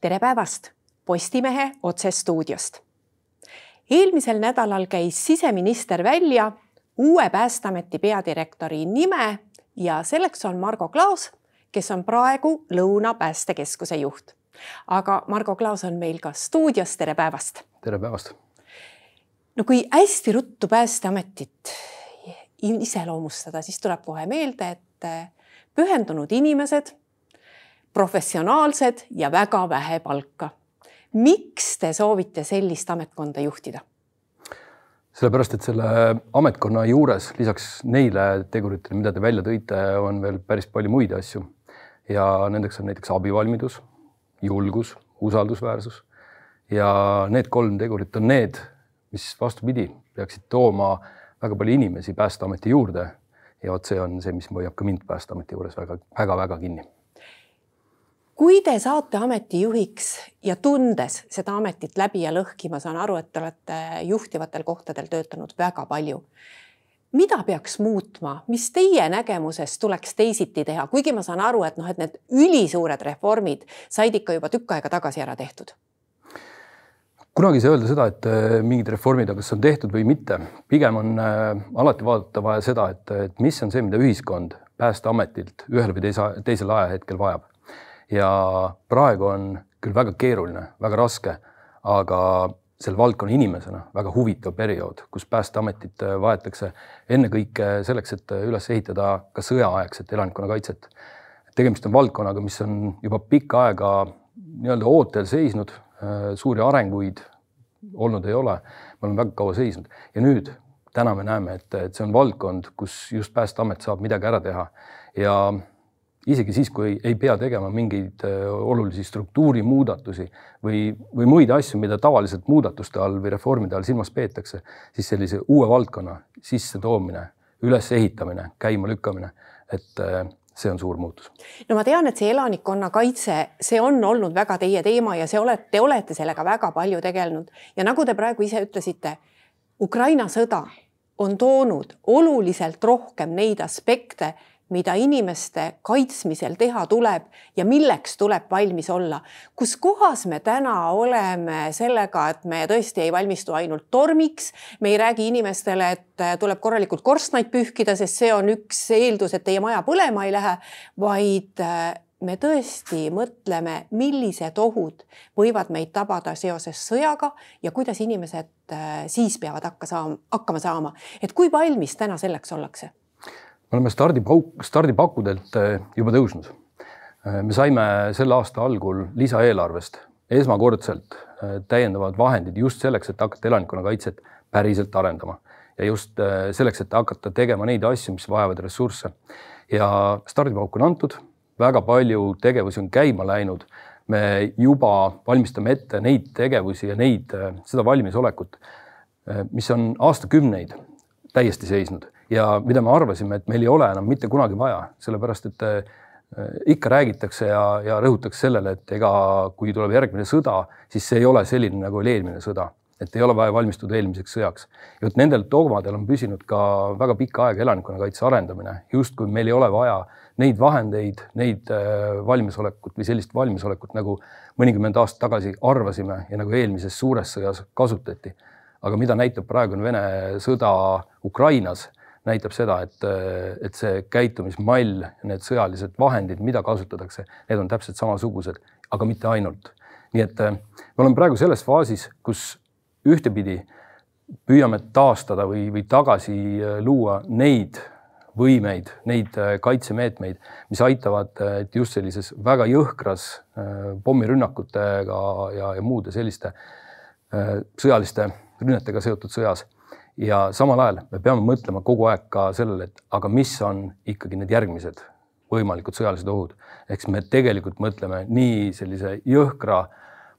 tere päevast Postimehe otsestuudiost. eelmisel nädalal käis siseminister välja uue Päästeameti peadirektori nime ja selleks on Margo Klaos, kes on praegu Lõuna päästekeskuse juht. aga Margo Klaos on meil ka stuudios, tere päevast. tere päevast. no kui hästi ruttu Päästeametit iseloomustada, siis tuleb kohe meelde, et pühendunud inimesed, professionaalsed ja väga vähe palka. miks te soovite sellist ametkonda juhtida? sellepärast, et selle ametkonna juures lisaks neile teguritele, mida te välja tõite, on veel päris palju muid asju. ja nendeks on näiteks abivalmidus, julgus, usaldusväärsus ja need kolm tegurit on need, mis vastupidi, peaksid tooma väga palju inimesi Päästeameti juurde ja vot see on see, mis hoiab ka mind Päästeameti juures väga-väga-väga kinni. Kui te saate ametijuhiks ja tundes seda ametit läbi ja lõhki, ma saan aru, et te olete juhtivatel kohtadel töötanud väga palju. mida peaks muutma, mis teie nägemuses tuleks teisiti teha, kuigi ma saan aru, et noh, et need ülisuured reformid said ikka juba tükk aega tagasi ära tehtud kunagi ei saa öelda seda, et äh, mingid reformid, kas on tehtud või mitte, pigem on äh, alati vaadata vaja seda, et, et mis on see, mida ühiskond Päästeametilt ühel või teise, teisel ajahetkel vajab. Ja praegu on küll väga keeruline, väga raske, aga selle valdkonna inimesena väga huvitav periood, kus Päästeametit äh, vajatakse ennekõike selleks, et üles ehitada ka sõjaaegset elanikkonnakaitset. tegemist on valdkonnaga, mis on juba pikka aega nii-öelda ootel seisnud Äh, suuri arenguid olnud ei ole. me oleme väga kaua seisnud ja nüüd täna me näeme, et, et see on valdkond, kus just Päästeamet saab midagi ära teha ja isegi siis, kui ei, pea tegema mingeid äh, olulisi struktuurimuudatusi või, või muid asju, mida tavaliselt muudatuste all või reformide all silmas peetakse, siis sellise uue valdkonna sissetoomine, ülesehitamine, käimalükkamine, et äh, see on suur muutus. no ma tean, et see elanikkonnakaitse, see on olnud väga teie teema ja see olete, te olete sellega väga palju tegelenud ja nagu te praegu ise ütlesite, Ukraina sõda on toonud oluliselt rohkem neid aspekte mida inimeste kaitsmisel teha tuleb ja milleks tuleb valmis olla. kus kohas me täna oleme sellega, et me tõesti ei valmistu ainult tormiks, me ei räägi inimestele, et tuleb korralikult korstnaid pühkida, sest see on üks eeldus, et teie maja põlema ei lähe, vaid äh, me tõesti mõtleme, millised ohud võivad meid tabada seoses sõjaga ja kuidas inimesed äh, siis peavad hakka saama, hakkama saama, et kui valmis täna selleks ollakse me oleme stardipauk, stardipakkudelt eh, juba tõusnud. Eh, me saime selle aasta algul lisaeelarvest esmakordselt eh, täiendavad vahendid just selleks, et hakata elanikkonnakaitset päriselt arendama ja just selleks, et hakata tegema neid asju, mis vajavad ressursse. ja stardipauk on antud, väga palju tegevusi on käima läinud. me juba valmistame ette neid tegevusi ja neid, seda valmisolekut, mis on aastakümneid täiesti seisnud ja mida me arvasime, et meil ei ole enam mitte kunagi vaja, sellepärast et äh, ikka räägitakse ja, ja rõhutakse sellele, et ega kui tuleb järgmine sõda, siis see ei ole selline, nagu oli eelmine sõda, et ei ole vaja valmistuda eelmiseks sõjaks. ja vot nendel dogmadel on püsinud ka väga pikka aega elanikkonnakaitse arendamine, justkui meil ei ole vaja neid vahendeid, neid äh, valmisolekut või sellist valmisolekut, nagu mõnikümmend aastat tagasi arvasime ja nagu eelmises suures sõjas kasutati. Aga mida näitab praegune Vene sõda Ukrainas näitab seda, et, et see käitumismall, need sõjalised vahendid, mida kasutatakse, need on täpselt samasugused, aga mitte ainult. nii et me oleme praegu selles faasis, kus ühtepidi püüame taastada või, või tagasi luua neid võimeid, neid kaitsemeetmeid, mis aitavad, just sellises väga jõhkras pommirünnakutega ja, ja muude selliste sõjaliste rünnetega seotud sõjas ja samal ajal me peame mõtlema kogu aeg ka sellele, et aga mis on ikkagi need järgmised võimalikud sõjalised ohud. siis me tegelikult mõtleme nii sellise jõhkra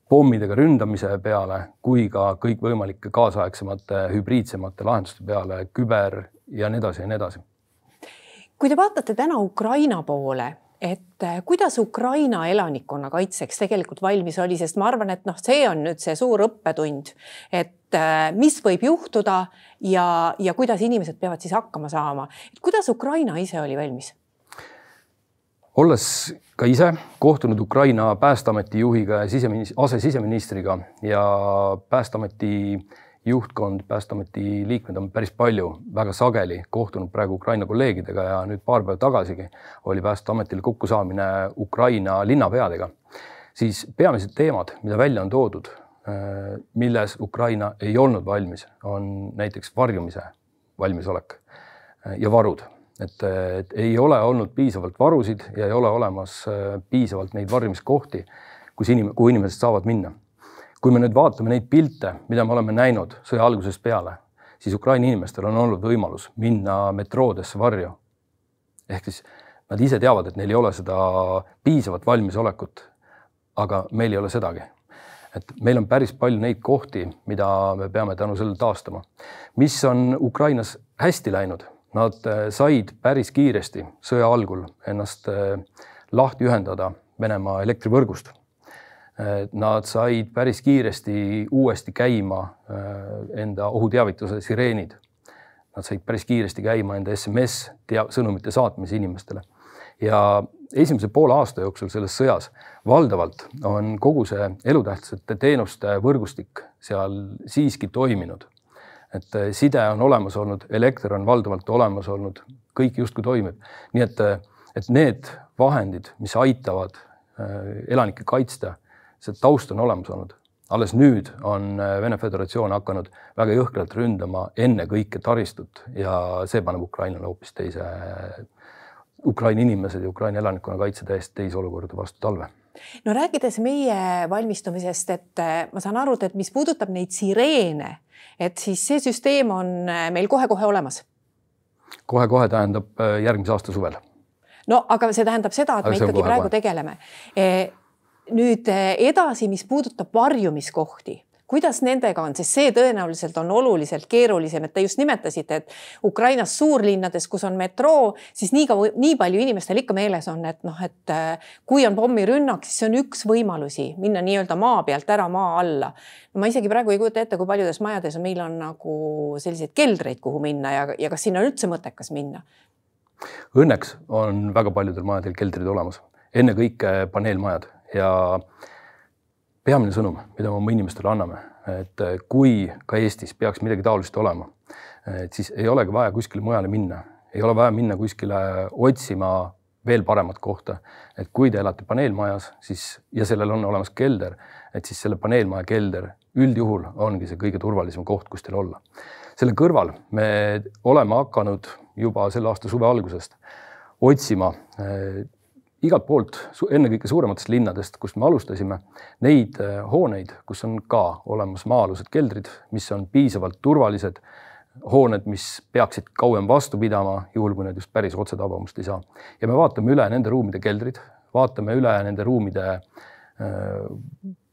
pommidega ründamise peale kui ka kõikvõimalike kaasaegsemate hübriidsemate lahenduste peale, küber ja nii edasi ja nii edasi. kui te vaatate täna Ukraina poole, et kuidas Ukraina elanikkonna kaitseks tegelikult valmis oli, sest ma arvan, et noh, see on nüüd see suur õppetund, et Äh, mis võib juhtuda ja, ja kuidas inimesed peavad siis hakkama saama. kuidas Ukraina ise oli valmis? olles ka ise kohtunud Ukraina Päästeameti juhiga ja siseministri, asesiseministriga ja Päästeameti juhtkond, Päästeameti liikmed on päris palju, väga sageli kohtunud praegu Ukraina kolleegidega ja nüüd paar päeva tagasigi oli Päästeametil kokkusaamine Ukraina linnapeadega, siis peamised teemad, mida välja on toodud, milles Ukraina ei olnud valmis, on näiteks varjumise valmisolek ja varud et ei ole olnud piisavalt varusid ja ei ole olemas äh, piisavalt neid varjumiskohti, kus inim-, kuhu inimesed saavad minna. Kui me nüüd vaatame neid pilte, mida me oleme näinud sõja algusest peale, siis Ukraina inimestel on olnud võimalus minna metroodesse varju. ehk siis nad ise teavad, et neil ei ole seda piisavat valmisolekut. aga meil ei ole sedagi et meil on päris palju neid kohti, mida me peame tänu sellele taastama. mis on Ukrainas hästi läinud Nad äh, said päris kiiresti sõja algul ennast äh, lahti ühendada Venemaa elektrivõrgust. Äh, nad said päris kiiresti uuesti käima enda ohuteavituse sireenid. Nad said päris kiiresti käima enda SMS sõnumite saatmise inimestele ja esimese poole aasta jooksul selles sõjas valdavalt on kogu see elutähtsate teenuste võrgustik seal siiski toiminud et äh, side on olemas olnud, elekter on valdavalt olemas olnud, kõik justkui toimib. nii et, äh, et need vahendid, mis aitavad äh, elanikke kaitsta, see taust on olemas olnud. alles nüüd on Vene Föderatsioon hakanud väga jõhkralt ründama ennekõike taristut ja see paneb Ukrainale hoopis teise, Ukraina inimesed ja Ukraina elanikkonna kaitse täiesti teise olukorda vastu talve no rääkides meie valmistumisest, et ma saan aru, et mis puudutab neid sireene et siis see süsteem on äh, meil kohe-kohe olemas kohe,. kohe-kohe tähendab äh, järgmise aasta suvel. no aga see tähendab seda, et aga me ikkagi praegu kohe. tegeleme. Nüüd e, edasi, mis puudutab varjumiskohti kuidas nendega on, sest see tõenäoliselt on oluliselt keerulisem, et te just nimetasite, et Ukrainas suurlinnades, kus on metroo, siis nii kaua, nii palju inimestel ikka meeles on, et noh, et äh, kui on pommirünnak, siis see on üks võimalusi minna nii-öelda maa pealt ära maa alla. ma isegi praegu ei kujuta ette, kui paljudes majades meil on nagu selliseid keldreid, kuhu minna ja, ja kas sinna on üldse mõttekas minna? Õnneks on väga paljudel majadel keldrid olemas, ennekõike paneelmajad ja peamine sõnum, mida me oma inimestele anname, et äh, kui ka Eestis peaks midagi taolist olema, et siis ei olegi vaja kuskile mujale minna, ei ole vaja minna kuskile otsima veel paremat kohta. et kui te elate paneelmajas, siis ja sellel on olemas kelder, et siis selle paneelmaja kelder üldjuhul ongi see kõige turvalisem koht, kus teil olla. selle kõrval me oleme hakanud juba selle aasta suve algusest otsima äh, igalt poolt, ennekõike suurematest linnadest, kust me alustasime, neid äh, hooneid, kus on ka olemas maa-alused keldrid, mis on piisavalt turvalised, hooned, mis peaksid kauem vastu pidama, juhul kui need just päris otsetabamust ei saa. ja me vaatame üle nende ruumide keldrid, vaatame üle nende ruumide äh,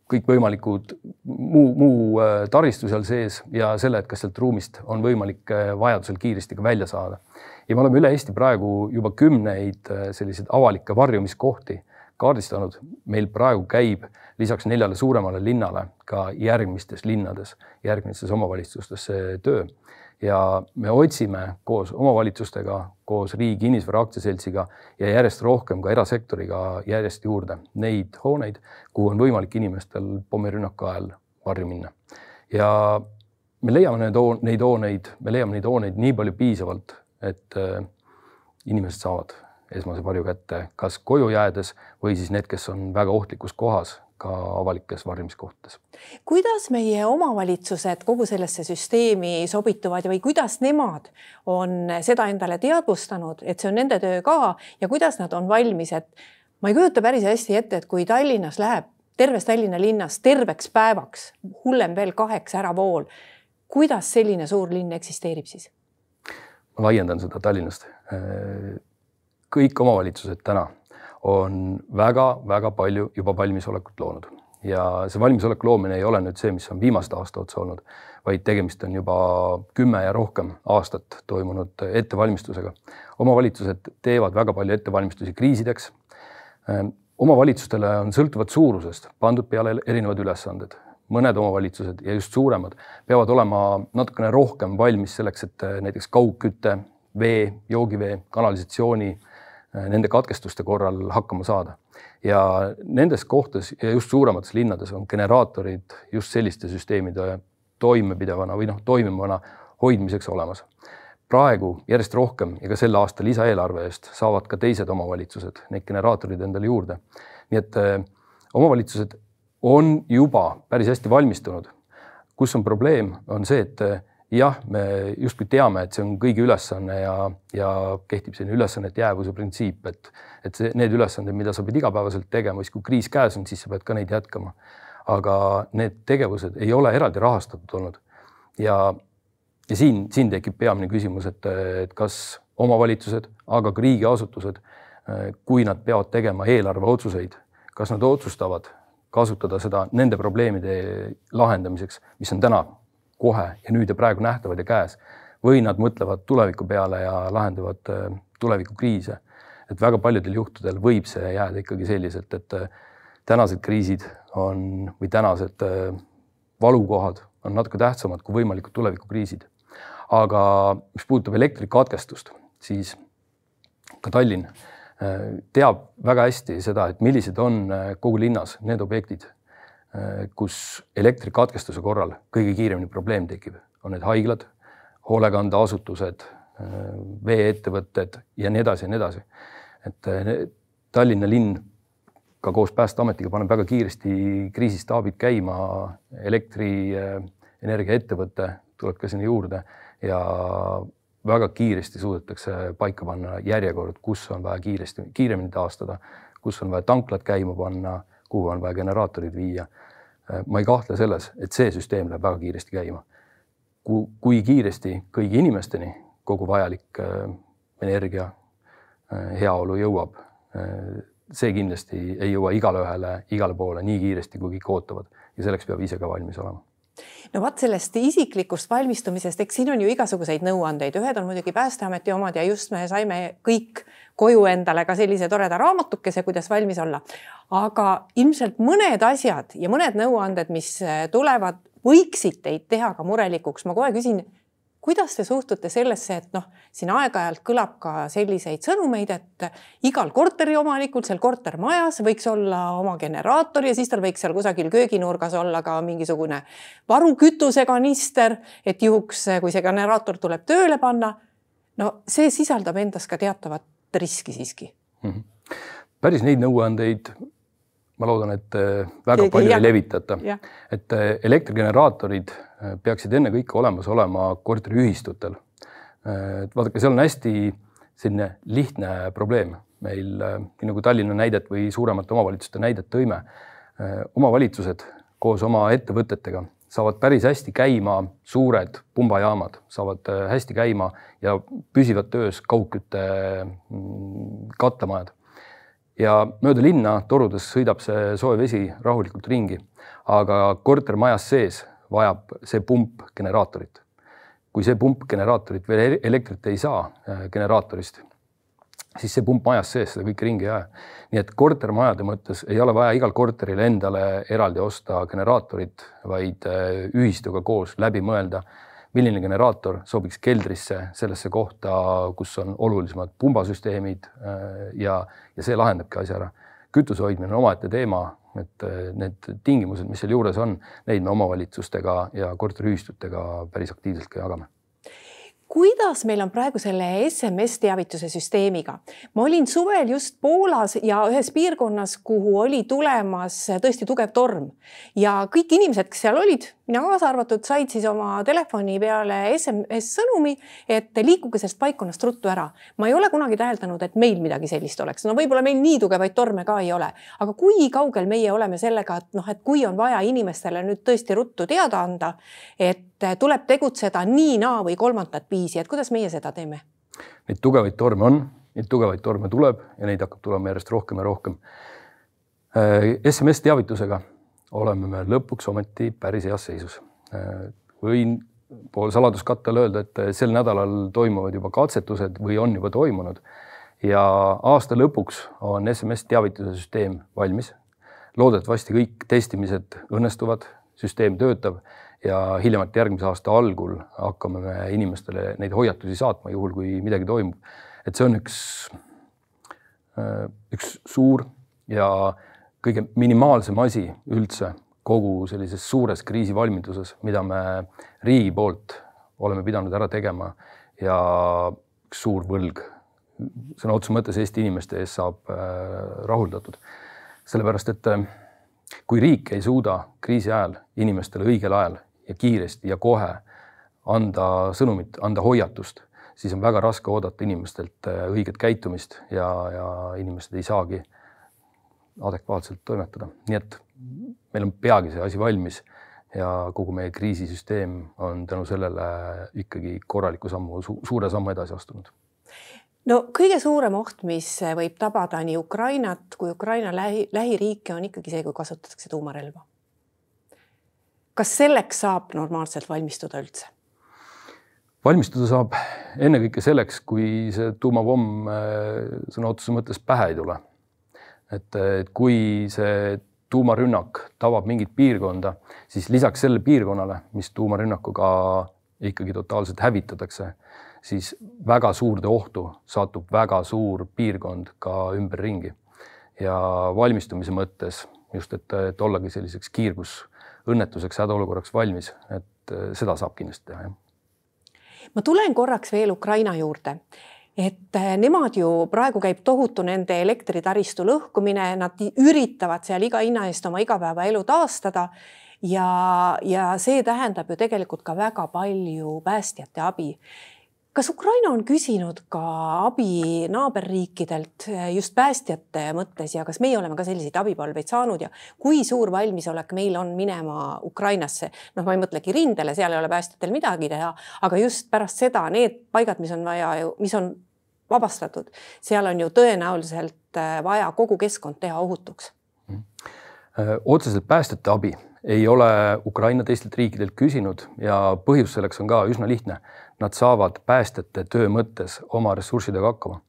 kõikvõimalikud muu, muu äh, taristu seal sees ja selle, et kas sealt ruumist on võimalik vajadusel kiiresti ka välja saada ja me oleme üle Eesti praegu juba kümneid äh, selliseid avalikke varjumiskohti kaardistanud. meil praegu käib lisaks neljale suuremale linnale ka järgmistes linnades, järgmistes omavalitsustes see töö ja me otsime koos omavalitsustega, koos Riigi Kinnisvara Aktsiaseltsiga ja järjest rohkem ka erasektoriga järjest juurde neid hooneid, kuhu on võimalik inimestel pommirünnaku ajal varju minna. ja me leiame need, neid hooneid, me leiame neid hooneid nii palju piisavalt et äh, inimesed saavad esmase varju kätte, kas koju jäädes või siis need, kes on väga ohtlikus kohas, ka avalikes varjumiskohtades. kuidas meie omavalitsused kogu sellesse süsteemi sobituvad või kuidas nemad on seda endale teadvustanud, et see on nende töö ka ja kuidas nad on valmis, et ma ei kujuta päris hästi ette, et kui Tallinnas läheb terves Tallinna linnas terveks päevaks, hullem veel kaheks äravool, kuidas selline suur linn eksisteerib siis? Laiendan seda Tallinnast. kõik omavalitsused täna on väga-väga palju juba valmisolekut loonud ja see valmisoleku loomine ei ole nüüd see, mis on viimaste aasta otsa olnud, vaid tegemist on juba kümme ja rohkem aastat toimunud ettevalmistusega. omavalitsused teevad väga palju ettevalmistusi kriisideks. omavalitsustele on sõltuvalt suurusest pandud peale erinevad ülesanded mõned omavalitsused ja just suuremad peavad olema natukene rohkem valmis selleks, et äh, näiteks kaugküte, vee, joogivee, kanalisatsiooni, nende katkestuste korral hakkama saada. ja nendes kohtades ja just suuremates linnades on generaatorid just selliste süsteemide toimepidevana või noh, toimivana hoidmiseks olemas. praegu järjest rohkem ja ka selle aasta lisaeelarve eest saavad ka teised omavalitsused neid generaatoreid endale juurde. nii et äh, omavalitsused on juba päris hästi valmistunud. kus on probleem, on see, et äh, jah, me justkui teame, et see on kõigi ülesanne ja, ja kehtib selline ülesannete jäävuse printsiip, et, et see, need ülesanded, mida sa pead igapäevaselt tegema, siis kui kriis käes on, siis sa pead ka neid jätkama. aga need tegevused ei ole eraldi rahastatud olnud. ja, ja siin, siin tekib peamine küsimus, et, et kas omavalitsused, aga ka riigiasutused, kui nad peavad tegema eelarveotsuseid, kas nad otsustavad kasutada seda nende probleemide lahendamiseks, mis on täna kohe ja nüüd ja praegu nähtavad ja käes või nad mõtlevad tuleviku peale ja lahendavad äh, tulevikukriise. et väga paljudel juhtudel võib see jääda ikkagi selliselt, et äh, tänased kriisid on või tänased äh, valukohad on natuke tähtsamad kui võimalikud tulevikukriisid. aga mis puudutab elektrikatkestust, siis ka Tallinn teab väga hästi seda, et millised on kogu linnas need objektid Äh, kus elektrikatkestuse korral kõige kiiremini probleem tekib, on need haiglad, hoolekandeasutused, äh, vee-ettevõtted ja nii edasi ja nii edasi. et äh, Tallinna linn ka koos Päästeametiga paneb väga kiiresti kriisistaabid käima, elektrienergiaettevõte tuleb ka sinna juurde ja väga kiiresti suudetakse paika panna järjekord, kus on vaja kiiresti, kiiremini taastada, kus on vaja tanklad käima panna kuhu on vaja generaatorid viia. Äh, ma ei kahtle selles, et see süsteem läheb väga kiiresti käima. kui kiiresti kõigi inimesteni kogu vajalik äh, energia, äh, heaolu jõuab, see kindlasti ei jõua igale ühele, igale poole nii kiiresti, kui kõik ootavad ja selleks peab ise ka valmis olema no vot sellest isiklikust valmistumisest, eks siin on ju igasuguseid nõuandeid, ühed on muidugi Päästeameti omad ja just me saime kõik koju endale ka sellise toreda raamatukese, kuidas valmis olla. aga ilmselt mõned asjad ja mõned nõuanded, mis tulevad, võiksid teid teha ka murelikuks. ma kohe küsin kuidas te suhtute sellesse, et noh, siin aeg-ajalt kõlab ka selliseid sõnumeid, et igal korteriomanikul seal kortermajas võiks olla oma generaator ja siis tal võiks seal kusagil kööginurgas olla ka mingisugune varukütusekanister, et juhuks, kui see generaator tuleb tööle panna. no see sisaldab endas ka teatavat riski siiski mm. -hmm. päris neid nõuandeid ma loodan, et väga Keegi, palju jah. ei levitata. et elektrigeneraatorid Äh, peaksid ennekõike olemas olema korteriühistutel. Äh, et vaadake, seal on hästi selline lihtne probleem meil, äh, nii nagu Tallinna näidet või suuremate omavalitsuste näidet tõime. omavalitsused koos oma ettevõtetega saavad päris hästi käima suured pumbajaamad, saavad hästi käima ja püsivad töös kaugkütte mm, katlamajad. ja mööda linna torudes sõidab see soe vesi rahulikult ringi, aga kortermajas sees vajab see pump generaatorit. kui see pump generaatorit veel elektrit ei saa äh, generaatorist, siis see pump majas sees seda kõike ringi ei aja. nii et kortermajade mõttes ei ole vaja igal korteril endale eraldi osta generaatorit, vaid äh, ühistuga koos läbi mõelda, milline generaator sobiks keldrisse, sellesse kohta, kus on olulisemad pumbasüsteemid äh, ja, ja see lahendabki asja ära. kütuse hoidmine on omaette teema, et eh, need tingimused, mis seal juures on, neid me omavalitsustega ja korteriühistutega päris aktiivselt ka jagame kuidas meil on praegu selle SMS-teavituse süsteemiga? ma olin suvel just Poolas ja ühes piirkonnas, kuhu oli tulemas tõesti tugev torm ja kõik inimesed, kes seal olid, mina kaasa arvatud, said siis oma telefoni peale SMS sõnumi, et liikuge sellest paikkonnast ruttu ära. ma ei ole kunagi täheldanud, et meil midagi sellist oleks, no võib-olla meil nii tugevaid torme ka ei ole, aga kui kaugel meie oleme sellega, et noh, et kui on vaja inimestele nüüd tõesti ruttu teada anda, et tuleb tegutseda nii, naa või kolmandat viisi, et kuidas meie seda teeme? Neid tugevaid torme on, neid tugevaid torme tuleb ja neid hakkab tulema järjest rohkem ja rohkem. SMS teavitusega oleme me lõpuks ometi päris heas seisus. võin pool saladuskatte öelda, et sel nädalal toimuvad juba katsetused või on juba toimunud ja aasta lõpuks on SMS teavituse süsteem valmis. loodetavasti kõik testimised õnnestuvad, süsteem töötab ja hiljemalt järgmise aasta algul hakkame me inimestele neid hoiatusi saatma, juhul kui midagi toimub. et see on üks üks suur ja kõige minimaalsem asi üldse kogu sellises suures kriisivalmiduses, mida me riigi poolt oleme pidanud ära tegema ja üks suur võlg sõna otseses mõttes Eesti inimeste ees saab rahuldatud. sellepärast, et kui riik ei suuda kriisi ajal inimestele õigel ajal ja kiiresti ja kohe anda sõnumit, anda hoiatust, siis on väga raske oodata inimestelt äh, õiget käitumist ja, ja inimesed ei saagi adekvaatselt toimetada, nii et meil on peagi see asi valmis ja kogu meie kriisisüsteem on tänu sellele ikkagi korraliku sammu su, suure sammu edasi astunud no kõige suurem oht, mis võib tabada nii Ukrainat kui Ukraina lähi, lähiriike, on ikkagi see, kui kasutatakse tuumarelva. kas selleks saab normaalselt valmistuda üldse? valmistuda saab ennekõike selleks, kui see tuumapomm äh, sõna otseses mõttes pähe ei tule. Et, et kui see tuumarünnak tabab mingit piirkonda, siis lisaks sellele piirkonnale, mis tuumarünnakuga ikkagi totaalselt hävitatakse siis väga suurde ohtu satub väga suur piirkond ka ümberringi. ja valmistumise mõttes just, et, et ollagi selliseks kiirgusõnnetuseks, hädaolukorraks valmis, et seda saab kindlasti teha, jah. ma tulen korraks veel Ukraina juurde et eh, nemad ju praegu käib tohutu nende elektritaristu lõhkumine, nad üritavad seal iga hinna eest oma igapäevaelu taastada ja, ja see tähendab ju tegelikult ka väga palju päästjate abi kas Ukraina on küsinud ka abi naaberriikidelt eh, just päästjate mõttes ja kas meie oleme ka selliseid abipalveid saanud ja kui suur valmisolek meil on minema Ukrainasse? noh, ma ei mõtlegi rindele, seal ei ole päästjatel midagi teha, aga just pärast seda need paigad, mis on vaja mis on vabastatud, seal on ju tõenäoliselt eh, vaja kogu keskkond teha ohutuks. -hmm. otseselt päästjate abi ei ole Ukraina teistelt riikidelt küsinud ja põhjus selleks on ka üsna lihtne nad saavad päästjate töö mõttes oma ressurssidega hakkama.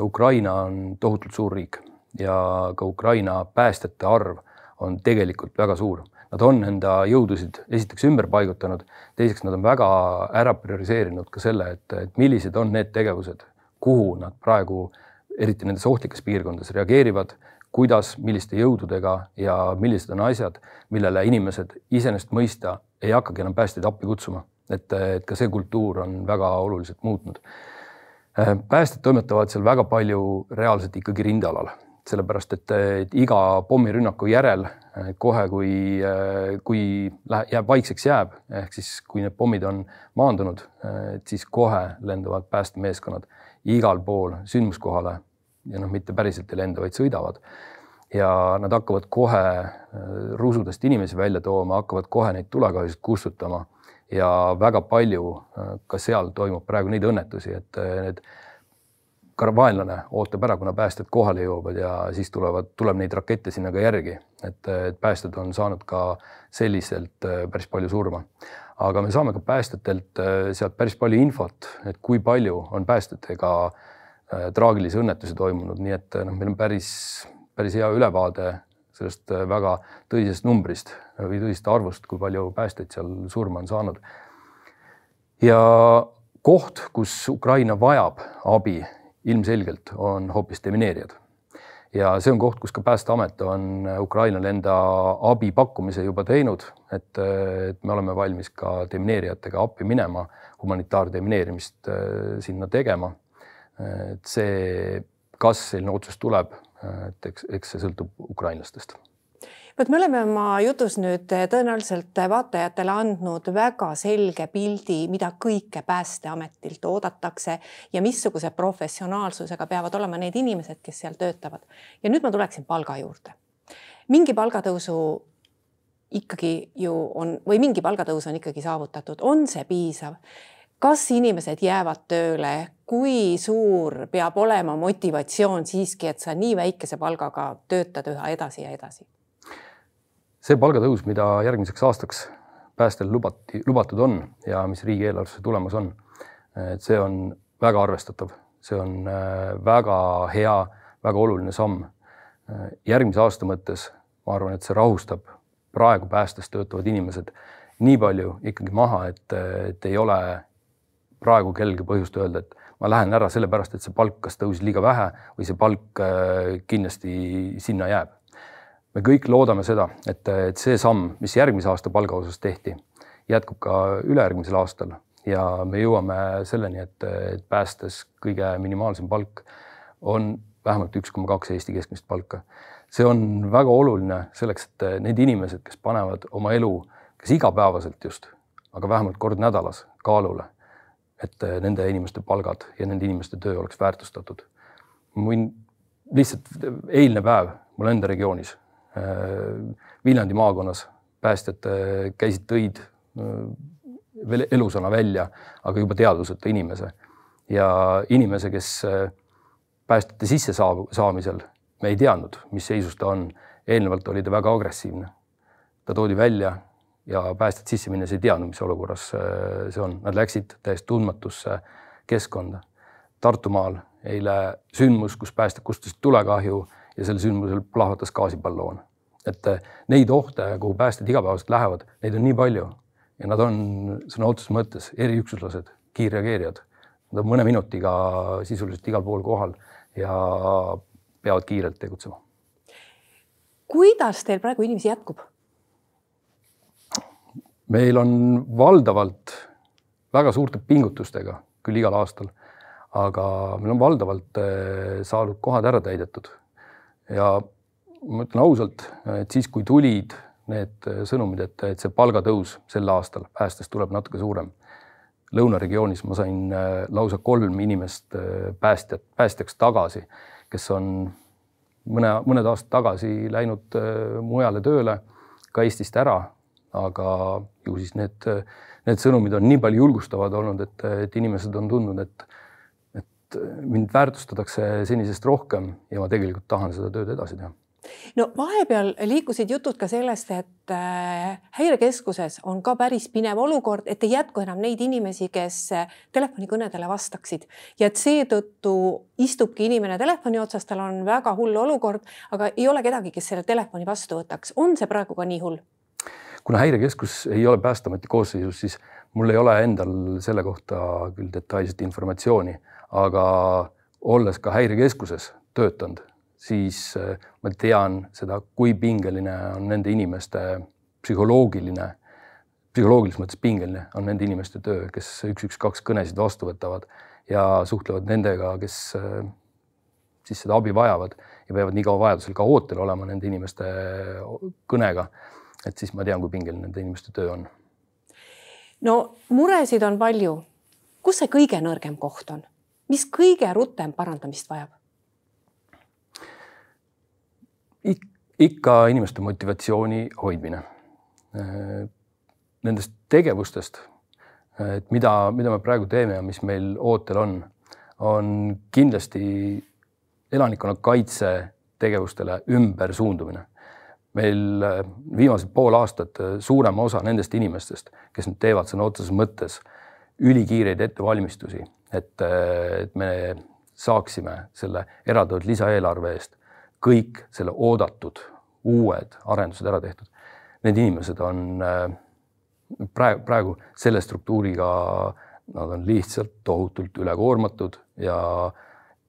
Ukraina on tohutult suur riik ja ka Ukraina päästjate arv on tegelikult väga suur. Nad on enda jõudusid esiteks ümber paigutanud, teiseks nad on väga ära prioriseerinud ka selle, et, et millised on need tegevused, kuhu nad praegu, eriti nendes ohtlikes piirkondades reageerivad, kuidas, milliste jõududega ja millised on asjad, millele inimesed iseenesest mõista ei hakkagi enam päästjaid appi kutsuma. Et, et ka see kultuur on väga oluliselt muutnud. Äh, päästjad toimetavad seal väga palju reaalselt ikkagi rindealal, sellepärast et, et iga pommirünnaku järel äh, kohe, kui, äh, kui läheb, jääb vaikseks jääb, ehk siis kui need pommid on maandunud, siis kohe lendavad päästemeeskonnad igal pool sündmuskohale ja noh, mitte päriselt ei lenda, vaid sõidavad. Ja nad hakkavad kohe rusudest inimesi välja tooma, hakkavad kohe neid tulekahjusid kustutama. Ja väga palju äh, ka seal toimub praegu neid õnnetusi, et äh, need vaenlane ootab ära, kuna päästjad kohale jõuavad ja siis tulevad, tuleb neid rakette sinna ka järgi, et, päästjad on saanud ka selliselt äh, päris palju surma. Aga me saame ka päästjatelt sealt päris palju infot, et kui palju on päästjatega traagilisi õnnetusi toimunud, nii et noh, meil on päris, päris hea ülevaade sellest äh, väga tõsisest numbrist või tõsisest arvust, kui palju päästjaid seal surma on saanud. ja koht, kus Ukraina vajab abi ilmselgelt on hoopis demineerijad. Ja see on koht, kus ka Päästeamet on Ukrainale enda abi pakkumise juba teinud, et, et me oleme valmis ka demineerijatega appi minema, humanitaardemineerimist äh, sinna tegema. et see, kas selline otsus tuleb et eks, eks see sõltub ukrainlastest vot me oleme oma jutus nüüd tõenäoliselt vaatajatele andnud väga selge pildi, mida kõike Päästeametilt oodatakse ja missuguse professionaalsusega peavad olema need inimesed, kes seal töötavad. ja nüüd ma tuleksin palga juurde. mingi palgatõusu ikkagi ju on või mingi palgatõus on ikkagi saavutatud, on see piisav? kas inimesed jäävad tööle, kui suur peab olema motivatsioon siiski, et sa nii väikese palgaga töötad üha edasi ja edasi? See palgatõus, mida järgmiseks aastaks päästjale lubati, lubatud on ja mis riigieelarvesse tulemas on, et see on väga arvestatav, see on äh, väga hea, väga oluline samm. Äh, järgmise aasta mõttes ma arvan, et see rahustab praegu päästes töötavad inimesed nii palju ikkagi maha, et, et ei ole praegu kellelgi põhjust öelda, et ma lähen ära sellepärast, et see palk kas tõusis liiga vähe või see palk äh, kindlasti sinna jääb. Me kõik loodame seda, et, et see samm, mis järgmise aasta palga osas tehti, jätkub ka ülejärgmisel aastal ja me jõuame selleni, et, et päästes kõige minimaalsem palk on vähemalt üks koma kaks Eesti keskmist palka. see on väga oluline selleks, et need inimesed, kes panevad oma elu, kes igapäevaselt just, aga vähemalt kord nädalas kaalule, et nende inimeste palgad ja nende inimeste töö oleks väärtustatud. ma võin lihtsalt eilne päev mul enda regioonis Viljandi maakonnas päästjad käisid, tõid veel elusana välja, aga juba teadvuseta inimese ja inimese, kes äh, päästjate sisse saamisel me ei teadnud, mis seisus ta on. eelnevalt oli ta väga agressiivne. ta toodi välja ja päästjad sisse minnes ei teadnud, mis olukorras äh, see on, nad läksid täiesti tundmatusse keskkonda. Tartumaal eile sündmus, kus päästjad kustutasid tulekahju ja sel sündmusel plahvatas gaasiballoon. et äh, neid ohte, kuhu päästjad igapäevaselt lähevad, neid on nii palju ja nad on sõna otseses mõttes eriüksuslased, kiirreageerijad. Nad on mõne minutiga sisuliselt igal pool kohal ja peavad kiirelt tegutsema. kuidas teil praegu inimesi jätkub? meil on valdavalt väga suurte pingutustega, küll igal aastal, aga meil on valdavalt eh, saadud kohad ära täidetud. Ja ma ütlen ausalt, et siis, kui tulid need äh, sõnumid, et, et see palgatõus sel aastal päästes tuleb natuke suurem. lõunaregioonis ma sain äh, lausa kolm inimest äh, päästjat, päästjaks tagasi, kes on mõne, mõned aastad tagasi läinud mujale tööle, ka Eestist ära, aga ju siis need, need sõnumid on nii palju julgustavad olnud, et, et inimesed on tundnud, et, et mind väärtustatakse senisest rohkem ja ma tegelikult tahan seda tööd edasi teha no vahepeal liikusid jutud ka sellest, et äh, häirekeskuses on ka päris pinev olukord, et ei jätku enam neid inimesi, kes äh, telefonikõnedele vastaksid ja et seetõttu istubki inimene telefoni otsas, tal on väga hull olukord, aga ei ole kedagi, kes selle telefoni vastu võtaks. on see praegu ka nii hull? kuna häirekeskus ei ole Päästeameti koosseisus, siis mul ei ole endal selle kohta küll detailset informatsiooni, aga olles ka häirekeskuses töötanud siis äh, ma tean seda, kui pingeline on nende inimeste psühholoogiline, psühholoogilises mõttes pingeline on nende inimeste töö, kes üks, üks, kaks kõnesid vastu võtavad ja suhtlevad nendega, kes äh, siis seda abi vajavad ja peavad nii kaua vajadusel ka ootel olema nende inimeste kõnega. et siis ma tean, kui pingeline nende inimeste töö on. No muresid on palju. kus see kõige nõrgem koht on, mis kõige rutem parandamist vajab? ikka inimeste motivatsiooni hoidmine. Nendest tegevustest, et mida, mida me praegu teeme ja mis meil ootel on, on kindlasti elanikkonnakaitse tegevustele ümbersuundumine. Meil viimased pool aastat suurema osa nendest inimestest, kes nüüd teevad sõna otseses mõttes ülikiireid ettevalmistusi, et, et me saaksime selle eraldatud lisaeelarve eest kõik selle oodatud uued arendused ära tehtud. Need inimesed on äh, praegu, praegu selle struktuuriga, nad on lihtsalt tohutult ülekoormatud ja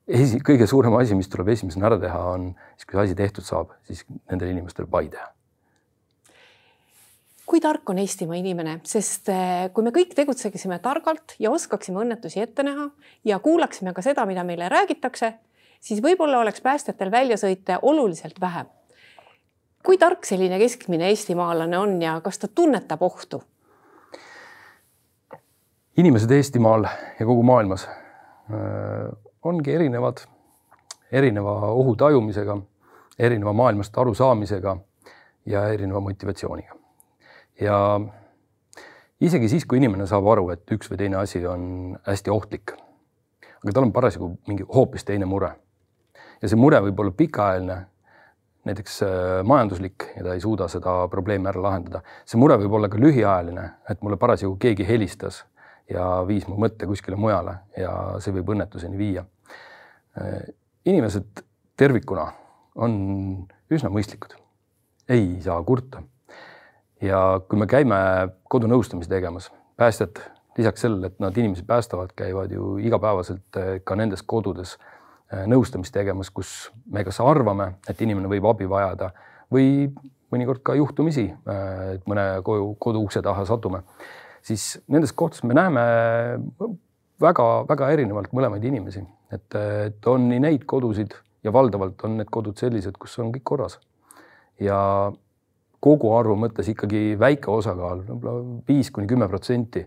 esi, kõige suurem asi, mis tuleb esimesena ära teha, on siis, kui see asi tehtud saab, siis nendel inimestel pai teha kui tark on Eestimaa inimene, sest äh, kui me kõik tegutseksime targalt ja oskaksime õnnetusi ette näha ja kuulaksime ka seda, mida meile räägitakse, siis võib-olla oleks päästjatel väljasõite oluliselt vähem. kui tark selline keskmine eestimaalane on ja kas ta tunnetab ohtu? inimesed Eestimaal ja kogu maailmas äh, ongi erinevad, erineva ohu tajumisega, erineva maailmast arusaamisega ja erineva motivatsiooniga. ja isegi siis, kui inimene saab aru, et üks või teine asi on hästi ohtlik, aga tal on parasjagu mingi hoopis teine mure ja see mure võib olla pikaajaline, näiteks äh, majanduslik ja ta ei suuda seda probleemi ära lahendada. see mure võib olla ka lühiajaline, et mulle parasjagu keegi helistas ja viis mu mõtte kuskile mujale ja see võib õnnetuseni viia. Inimesed tervikuna on üsna mõistlikud, ei saa kurta. ja kui me käime kodunõustamisi tegemas, päästjad lisaks sellele, et nad inimesi päästavad, käivad ju igapäevaselt ka nendes kodudes nõustamist tegemas, kus me kas arvame, et inimene võib abi vajada või mõnikord ka juhtumisi, et mõne koju, kodu ukse taha satume, siis nendes kohtades me näeme väga-väga erinevalt mõlemaid inimesi, et, et on nii neid kodusid ja valdavalt on need kodud sellised, kus on kõik korras. ja koguarvu mõttes ikkagi väike osakaal, võib-olla viis kuni kümme protsenti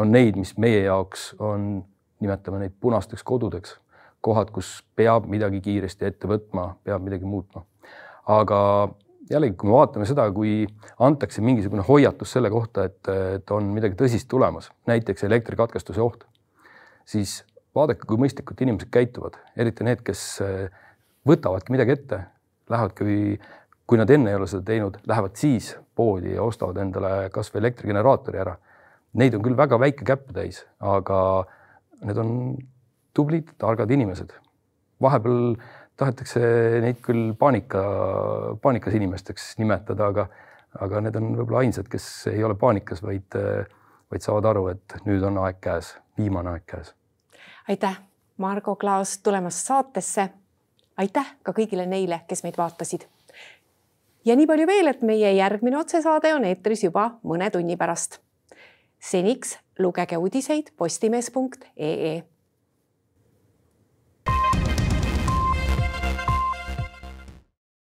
on neid, mis meie jaoks on, nimetame neid punasteks kodudeks, kohad, kus peab midagi kiiresti ette võtma, peab midagi muutma. aga jällegi, kui me vaatame seda, kui antakse mingisugune hoiatus selle kohta, et, et on midagi tõsist tulemas, näiteks elektrikatkestuse oht, siis vaadake, kui mõistlikult inimesed käituvad, eriti need, kes eh, võtavadki midagi ette, lähevadki, kui nad enne ei ole seda teinud, lähevad siis poodi ja ostavad endale kasvõi elektrigeneraatori ära. Neid on küll väga väike käpptäis, aga need on tublid, targad inimesed. vahepeal tahetakse neid küll paanika, paanikas inimesteks nimetada, aga, aga need on võib-olla ainsad, kes ei ole paanikas, vaid, vaid saavad aru, et nüüd on aeg käes, viimane aeg käes. aitäh, Margo Klaas tulemast saatesse. aitäh ka kõigile neile, kes meid vaatasid. ja nii palju veel, et meie järgmine otsesaade on eetris juba mõne tunni pärast. seniks lugege uudiseid postimees.ee